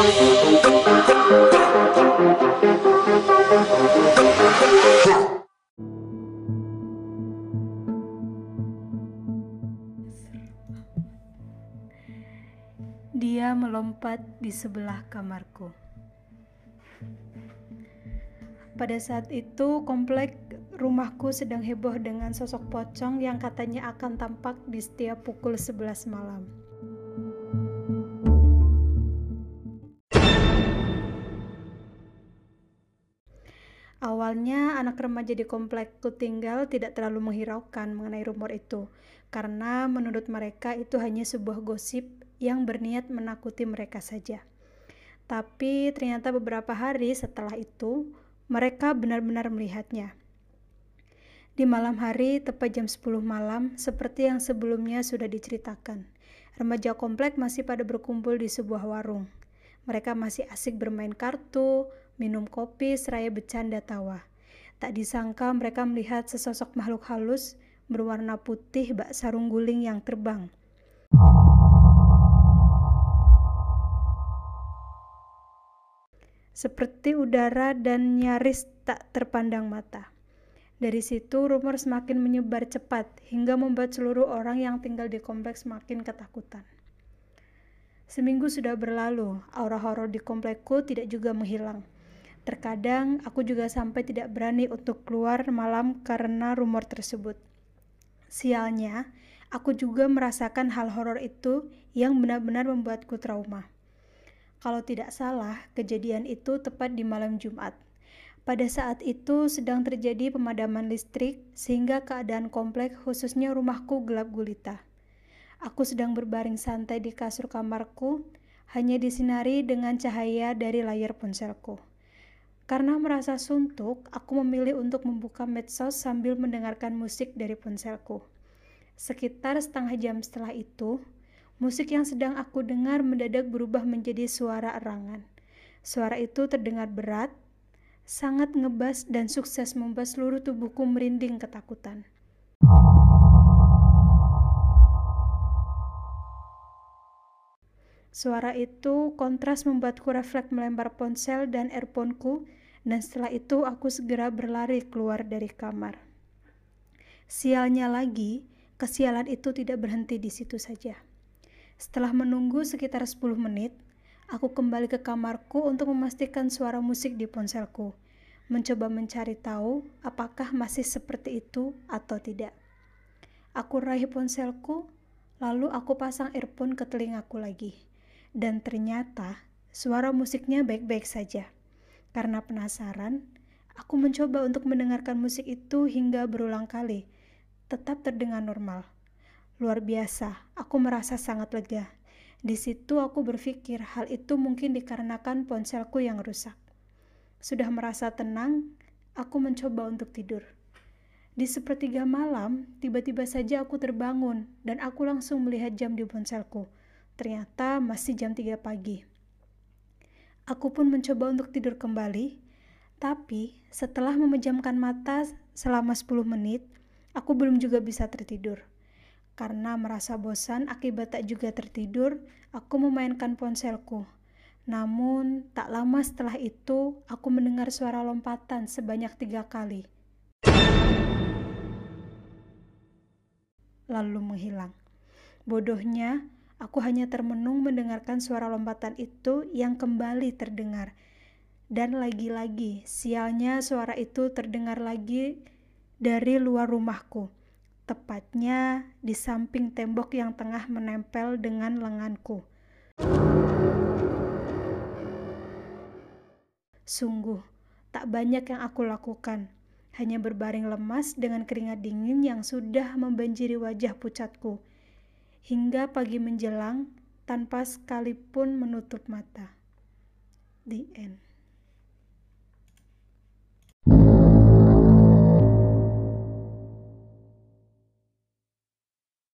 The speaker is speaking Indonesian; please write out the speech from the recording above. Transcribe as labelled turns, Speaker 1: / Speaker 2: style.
Speaker 1: Dia melompat di sebelah kamarku. Pada saat itu, komplek rumahku sedang heboh dengan sosok pocong yang katanya akan tampak di setiap pukul 11 malam. Awalnya anak remaja di komplekku tinggal tidak terlalu menghiraukan mengenai rumor itu, karena menurut mereka itu hanya sebuah gosip yang berniat menakuti mereka saja. Tapi ternyata beberapa hari setelah itu, mereka benar-benar melihatnya. Di malam hari, tepat jam 10 malam, seperti yang sebelumnya sudah diceritakan, remaja komplek masih pada berkumpul di sebuah warung. Mereka masih asik bermain kartu, minum kopi, seraya bercanda tawa. Tak disangka mereka melihat sesosok makhluk halus berwarna putih bak sarung guling yang terbang. Seperti udara dan nyaris tak terpandang mata. Dari situ rumor semakin menyebar cepat hingga membuat seluruh orang yang tinggal di kompleks semakin ketakutan. Seminggu sudah berlalu, aura horor di komplekku tidak juga menghilang. Terkadang aku juga sampai tidak berani untuk keluar malam karena rumor tersebut. Sialnya, aku juga merasakan hal horor itu yang benar-benar membuatku trauma. Kalau tidak salah, kejadian itu tepat di malam Jumat. Pada saat itu sedang terjadi pemadaman listrik sehingga keadaan komplek khususnya rumahku gelap gulita. Aku sedang berbaring santai di kasur kamarku, hanya disinari dengan cahaya dari layar ponselku. Karena merasa suntuk, aku memilih untuk membuka medsos sambil mendengarkan musik dari ponselku. Sekitar setengah jam setelah itu, musik yang sedang aku dengar mendadak berubah menjadi suara erangan. Suara itu terdengar berat, sangat ngebas dan sukses membuat seluruh tubuhku merinding ketakutan. Suara itu kontras membuatku refleks melempar ponsel dan earphoneku dan setelah itu aku segera berlari keluar dari kamar. Sialnya lagi, kesialan itu tidak berhenti di situ saja. Setelah menunggu sekitar 10 menit, Aku kembali ke kamarku untuk memastikan suara musik di ponselku, mencoba mencari tahu apakah masih seperti itu atau tidak. Aku raih ponselku, lalu aku pasang earphone ke telingaku lagi. Dan ternyata suara musiknya baik-baik saja. Karena penasaran, aku mencoba untuk mendengarkan musik itu hingga berulang kali, tetap terdengar normal. Luar biasa, aku merasa sangat lega di situ aku berpikir hal itu mungkin dikarenakan ponselku yang rusak. Sudah merasa tenang, aku mencoba untuk tidur. Di sepertiga malam, tiba-tiba saja aku terbangun dan aku langsung melihat jam di ponselku. Ternyata masih jam 3 pagi. Aku pun mencoba untuk tidur kembali, tapi setelah memejamkan mata selama 10 menit, aku belum juga bisa tertidur. Karena merasa bosan akibat tak juga tertidur, aku memainkan ponselku. Namun, tak lama setelah itu, aku mendengar suara lompatan sebanyak tiga kali. Lalu menghilang. Bodohnya, aku hanya termenung mendengarkan suara lompatan itu yang kembali terdengar. Dan lagi-lagi, sialnya suara itu terdengar lagi dari luar rumahku tepatnya di samping tembok yang tengah menempel dengan lenganku. Sungguh, tak banyak yang aku lakukan, hanya berbaring lemas dengan keringat dingin yang sudah membanjiri wajah pucatku, hingga pagi menjelang tanpa sekalipun menutup mata. The end.